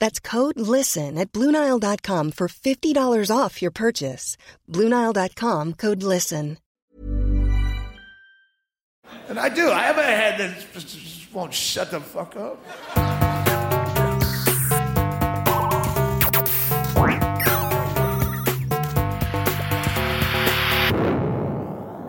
That's code LISTEN at Bluenile.com for $50 off your purchase. Bluenile.com code LISTEN. And I do. I have a head that just, won't shut the fuck up.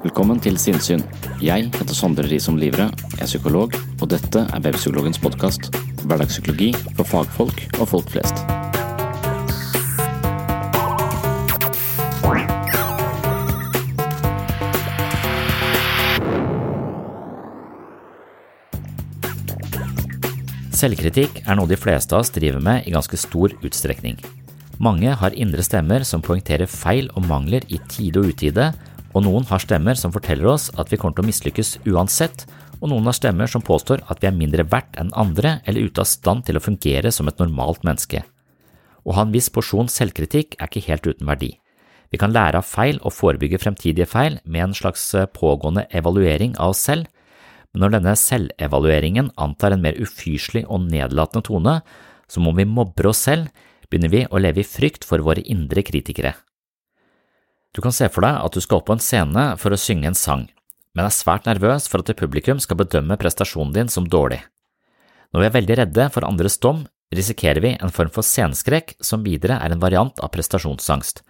Velkommen til Sinnsyn. Jeg heter Sondre Risom Livre, er psykolog, og dette er Webpsykologens podkast. Hverdagspsykologi for fagfolk og folk flest. Selvkritikk er noe de fleste av oss driver med i ganske stor utstrekning. Mange har indre stemmer som poengterer feil og mangler i tide og utide, og noen har stemmer som forteller oss at vi kommer til å mislykkes uansett, og noen har stemmer som påstår at vi er mindre verdt enn andre eller ute av stand til å fungere som et normalt menneske. Å ha en viss porsjon selvkritikk er ikke helt uten verdi. Vi kan lære av feil og forebygge fremtidige feil med en slags pågående evaluering av oss selv, men når denne selvevalueringen antar en mer ufyselig og nedlatende tone, som om vi mobber oss selv, begynner vi å leve i frykt for våre indre kritikere. Du kan se for deg at du skal opp på en scene for å synge en sang, men er svært nervøs for at det publikum skal bedømme prestasjonen din som dårlig. Når vi er veldig redde for andres dom, risikerer vi en form for sceneskrekk som videre er en variant av prestasjonsangst,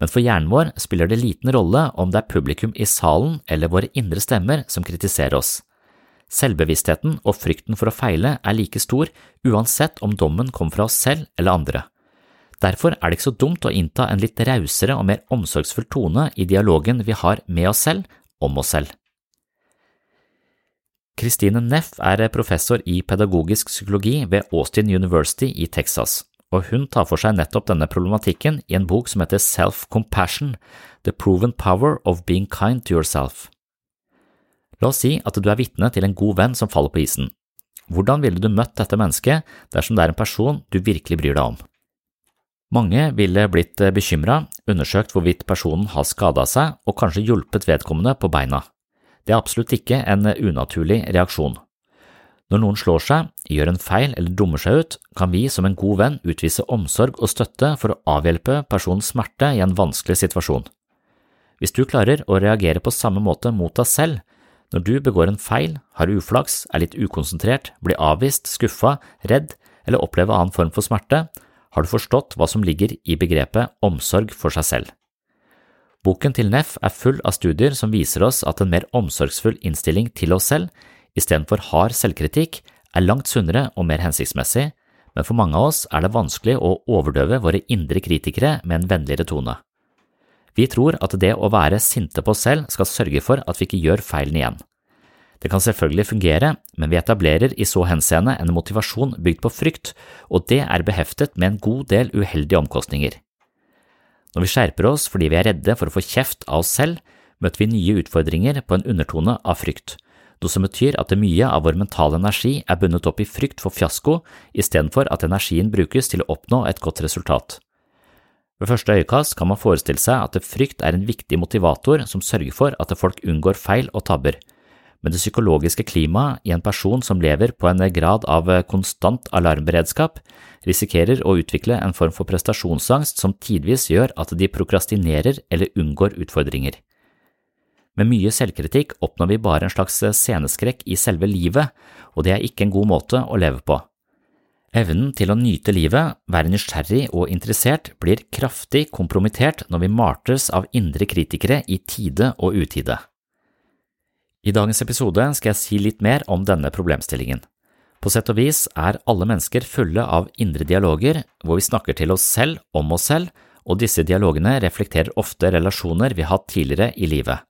men for hjernen vår spiller det liten rolle om det er publikum i salen eller våre indre stemmer som kritiserer oss. Selvbevisstheten og frykten for å feile er like stor uansett om dommen kommer fra oss selv eller andre. Derfor er det ikke så dumt å innta en litt rausere og mer omsorgsfull tone i dialogen vi har med oss selv om oss selv. Christine Neff er professor i pedagogisk psykologi ved Austin University i Texas, og hun tar for seg nettopp denne problematikken i en bok som heter Self-Compassion – The Proven Power of Being Kind to Yourself. La oss si at du er vitne til en god venn som faller på isen. Hvordan ville du møtt dette mennesket dersom det er en person du virkelig bryr deg om? Mange ville blitt bekymra, undersøkt hvorvidt personen har skada seg og kanskje hjulpet vedkommende på beina. Det er absolutt ikke en unaturlig reaksjon. Når noen slår seg, gjør en feil eller dummer seg ut, kan vi som en god venn utvise omsorg og støtte for å avhjelpe personens smerte i en vanskelig situasjon. Hvis du klarer å reagere på samme måte mot deg selv, når du begår en feil, har uflaks, er litt ukonsentrert, blir avvist, skuffa, redd eller opplever annen form for smerte, har du forstått hva som ligger i begrepet omsorg for seg selv. Boken til Neff er full av studier som viser oss at en mer omsorgsfull innstilling til oss selv, istedenfor hard selvkritikk, er langt sunnere og mer hensiktsmessig, men for mange av oss er det vanskelig å overdøve våre indre kritikere med en vennligere tone. Vi tror at det å være sinte på oss selv skal sørge for at vi ikke gjør feilen igjen. Det kan selvfølgelig fungere, men vi etablerer i så henseende en motivasjon bygd på frykt, og det er beheftet med en god del uheldige omkostninger. Når vi skjerper oss fordi vi er redde for å få kjeft av oss selv, møter vi nye utfordringer på en undertone av frykt, noe som betyr at mye av vår mentale energi er bundet opp i frykt for fiasko istedenfor at energien brukes til å oppnå et godt resultat. Ved første øyekast kan man forestille seg at frykt er en viktig motivator som sørger for at folk unngår feil og tabber, men det psykologiske klimaet i en person som lever på en grad av konstant alarmberedskap, risikerer å utvikle en form for prestasjonsangst som tidvis gjør at de prokrastinerer eller unngår utfordringer. Med mye selvkritikk oppnår vi bare en slags sceneskrekk i selve livet, og det er ikke en god måte å leve på. Evnen til å nyte livet, være nysgjerrig og interessert blir kraftig kompromittert når vi martes av indre kritikere i tide og utide. I dagens episode skal jeg si litt mer om denne problemstillingen. På sett og vis er alle mennesker fulle av indre dialoger hvor vi snakker til oss selv om oss selv, og disse dialogene reflekterer ofte relasjoner vi har hatt tidligere i livet.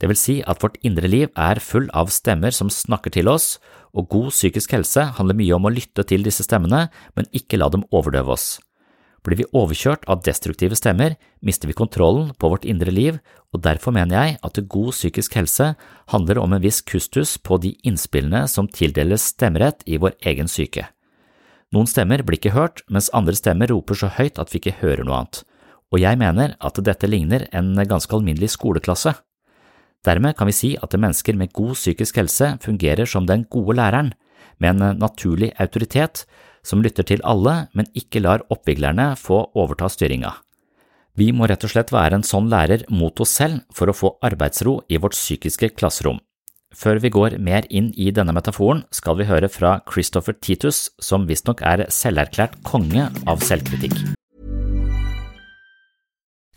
Det vil si at vårt indre liv er full av stemmer som snakker til oss, og god psykisk helse handler mye om å lytte til disse stemmene, men ikke la dem overdøve oss. Blir vi overkjørt av destruktive stemmer, mister vi kontrollen på vårt indre liv, og derfor mener jeg at god psykisk helse handler om en viss kustus på de innspillene som tildeles stemmerett i vår egen syke. Noen stemmer blir ikke hørt, mens andre stemmer roper så høyt at vi ikke hører noe annet, og jeg mener at dette ligner en ganske alminnelig skoleklasse. Dermed kan vi si at mennesker med god psykisk helse fungerer som den gode læreren, med en naturlig autoritet som lytter til alle, men ikke lar oppviglerne få overta styringa. Vi må rett og slett være en sånn lærer mot oss selv for å få arbeidsro i vårt psykiske klasserom. Før vi går mer inn i denne metaforen, skal vi høre fra Christopher Titus, som visstnok er selverklært konge av selvkritikk.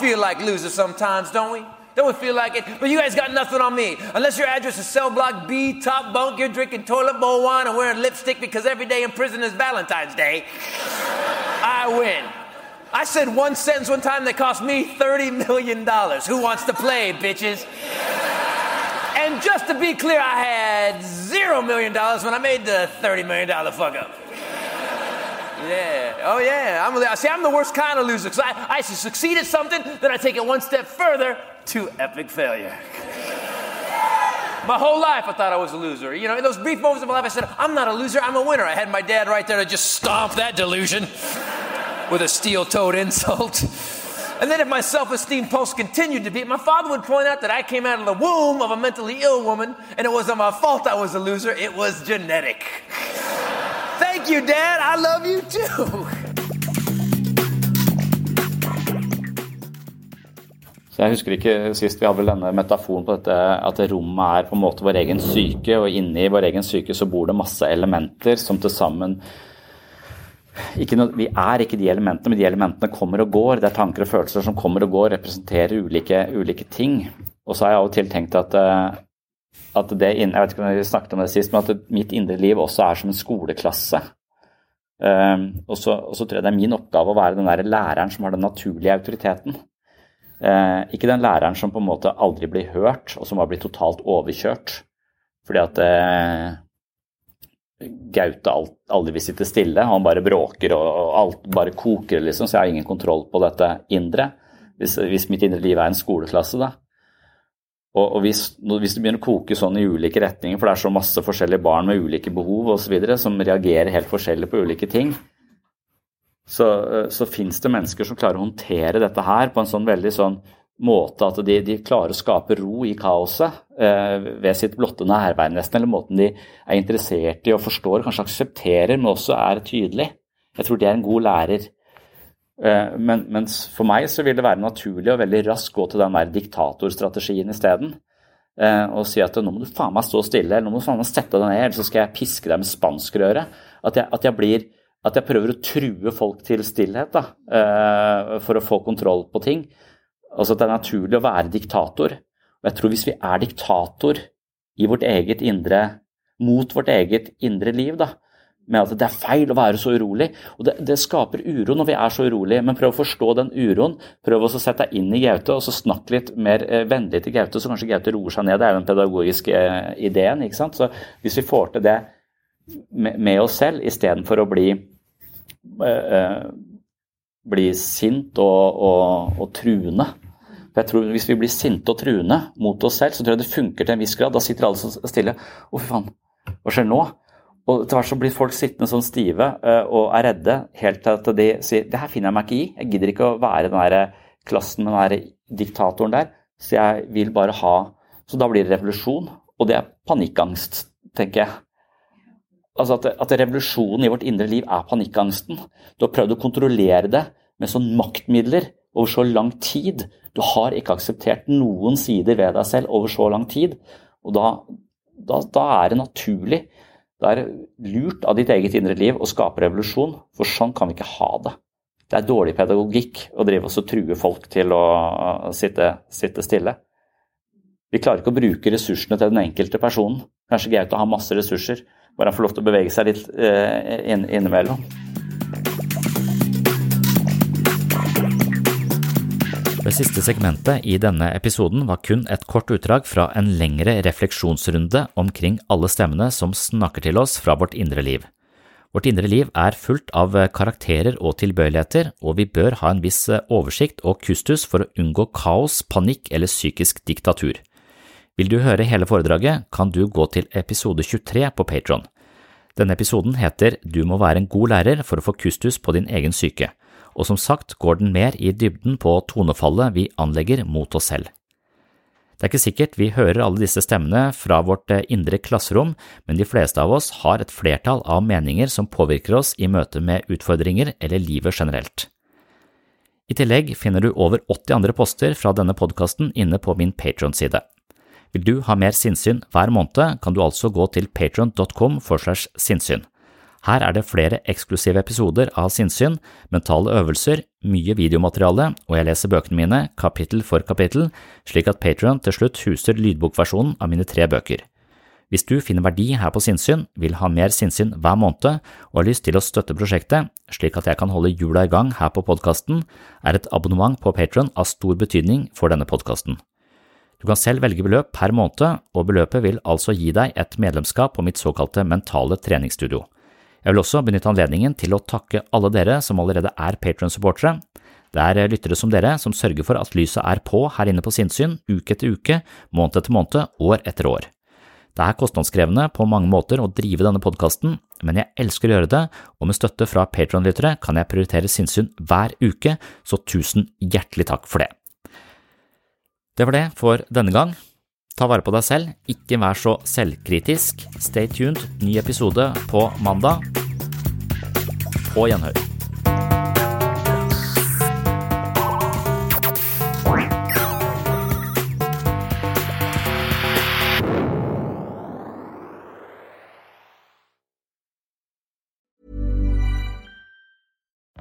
Feel like losers sometimes, don't we? Don't we feel like it? But you guys got nothing on me. Unless your address is cell block B, top bunk, you're drinking toilet bowl wine and wearing lipstick because every day in prison is Valentine's Day. I win. I said one sentence one time that cost me $30 million. Who wants to play, bitches? And just to be clear, I had zero million dollars when I made the $30 million fuck up. Yeah. Oh, yeah. I'm, see, I'm the worst kind of loser because I, I succeed at something, then I take it one step further to epic failure. My whole life, I thought I was a loser. You know, in those brief moments of my life, I said, I'm not a loser, I'm a winner. I had my dad right there to just stomp that delusion with a steel toed insult. And then, if my self esteem pulse continued to beat, my father would point out that I came out of the womb of a mentally ill woman, and it wasn't my fault I was a loser, it was genetic. Thank you, Dad. I love you too. Så Jeg husker ikke sist vi hadde vel denne metaforen på dette at rommet er på en måte vår egen syke, og inni vår egen syke så bor det masse elementer som til sammen noe, Vi er ikke de elementene, men de elementene kommer og går. Det er tanker og følelser som kommer og går, representerer ulike, ulike ting. og så har jeg av og til tenkt at, eh, at det Jeg vet ikke om vi snakket om det sist, men at mitt indre liv også er som en skoleklasse. Um, og, så, og, så, tror jeg det er min oppgave å være den der læreren som har den naturlige autoriteten. Uh, ikke den læreren som på en måte aldri blir hørt, og som har blitt totalt overkjørt. Fordi at uh, Gaute aldri vil sitte stille, han bare bråker og alt bare koker, liksom, så jeg har ingen kontroll på dette indre. Hvis, hvis mitt indre liv er en skoleklasse, da. Og, og hvis, hvis, det begynner å koke sånn i ulike retninger, for det er så masse forskjellige barn med ulike behov osv. som reagerer helt forskjellig på ulike ting, så, så fins det mennesker som klarer å håndtere dette her på en sånn veldig sånn måte at de, de klarer å skape ro i kaoset eh, ved sitt blotte nærvær, nesten, eller måten de er interessert i og forstår, kanskje aksepterer, men også er tydelig. Jeg tror det er en god lærer. Eh, men, mens for meg så vil det være naturlig å veldig raskt gå til den der diktatorstrategien isteden. Eh, og si at nå må du faen meg stå stille, eller nå må du faen meg sette deg ned, eller så skal jeg piske deg med spanskrøret. At jeg, at jeg, blir, at jeg prøver å true folk til stillhet da, eh, for å få kontroll på ting. Altså at det er naturlig å være diktator. Og jeg tror hvis vi er diktator i vårt eget indre, mot vårt eget indre liv, da, med at det er feil å være så urolig. Og det, det, skaper uro når vi er så urolige, men prøv å forstå den uroen. Prøv å sette deg inn i Gaute og så snakk litt mer eh, vennlig til Gaute, så kanskje Gaute roer seg ned. Det er jo den pedagogiske eh, ideen. ikke sant? Så hvis vi får til det med, med oss selv istedenfor å bli, eh, bli sint og, og, og truende for jeg tror Hvis vi blir sinte og truende mot oss selv, så tror jeg det funker til en viss grad. Da sitter alle så stille. Å, fy faen, hva skjer nå? Og etter hvert så blir folk sittende sånn stive uh, og er redde helt til at de sier det her finner jeg meg ikke i. Jeg gidder ikke å være den der klassen med den der diktatoren der. Så jeg vil bare ha Så da blir det revolusjon. Og det er panikkangst, tenker jeg. Altså at, at revolusjonen i vårt indre liv er panikkangsten. Du har prøvd å kontrollere det med sånn maktmidler over så lang tid. Du har ikke akseptert noen sider ved deg selv over så lang tid. Og da, da, da er det naturlig det er lurt av ditt eget indre liv å skape revolusjon, for sånn kan vi ikke ha det. Det er dårlig pedagogikk å drive oss og true folk til å sitte, sitte, stille. Vi klarer ikke å bruke ressursene til den enkelte personen. Kanskje Gaute har masse ressurser, bare han får lov til å bevege seg litt eh, innimellom. Det siste segmentet i denne episoden var kun et kort utdrag fra en lengre refleksjonsrunde omkring alle stemmene som snakker til oss fra vårt indre liv. Vårt indre liv er fullt av karakterer og tilbøyeligheter, og vi bør ha en viss oversikt og kustus for å unngå kaos, panikk eller psykisk diktatur. Vil du høre hele foredraget, kan du gå til episode 23 på Patron. Denne episoden heter Du må være en god lærer for å få kustus på din egen syke og som sagt går den mer i dybden på tonefallet vi anlegger mot oss selv. Det er ikke sikkert vi hører alle disse stemmene fra vårt eh, indre klasserom, men de fleste av oss har et flertall av meninger som påvirker oss i møte med utfordringer eller livet generelt. I tillegg finner du over 80 andre poster fra denne podkasten inne på min Patron-side. Vil du ha mer sinnssyn hver måned, kan du altså gå til patron.com for slags sinnssyn. Her er det flere eksklusive episoder av sinnssyn, mentale øvelser, mye videomateriale, og jeg leser bøkene mine kapittel for kapittel, slik at Patrion til slutt huser lydbokversjonen av mine tre bøker. Hvis du finner verdi her på sinnssyn, vil ha mer sinnssyn hver måned og har lyst til å støtte prosjektet, slik at jeg kan holde hjula i gang her på podkasten, er et abonnement på Patron av stor betydning for denne podkasten. Du kan selv velge beløp per måned, og beløpet vil altså gi deg et medlemskap på mitt såkalte mentale treningsstudio. Jeg vil også benytte anledningen til å takke alle dere som allerede er Patron-supportere. Det er lyttere som dere som sørger for at lyset er på her inne på sinnssyn uke etter uke, måned etter måned, år etter år. Det er kostnadskrevende på mange måter å drive denne podkasten, men jeg elsker å gjøre det, og med støtte fra Patron-lyttere kan jeg prioritere sinnssyn hver uke, så tusen hjertelig takk for det. Det var det for denne gang. Ta vare på deg selv, ikke vær så selvkritisk. Stay tuned, ny episode på mandag. På gjenhør.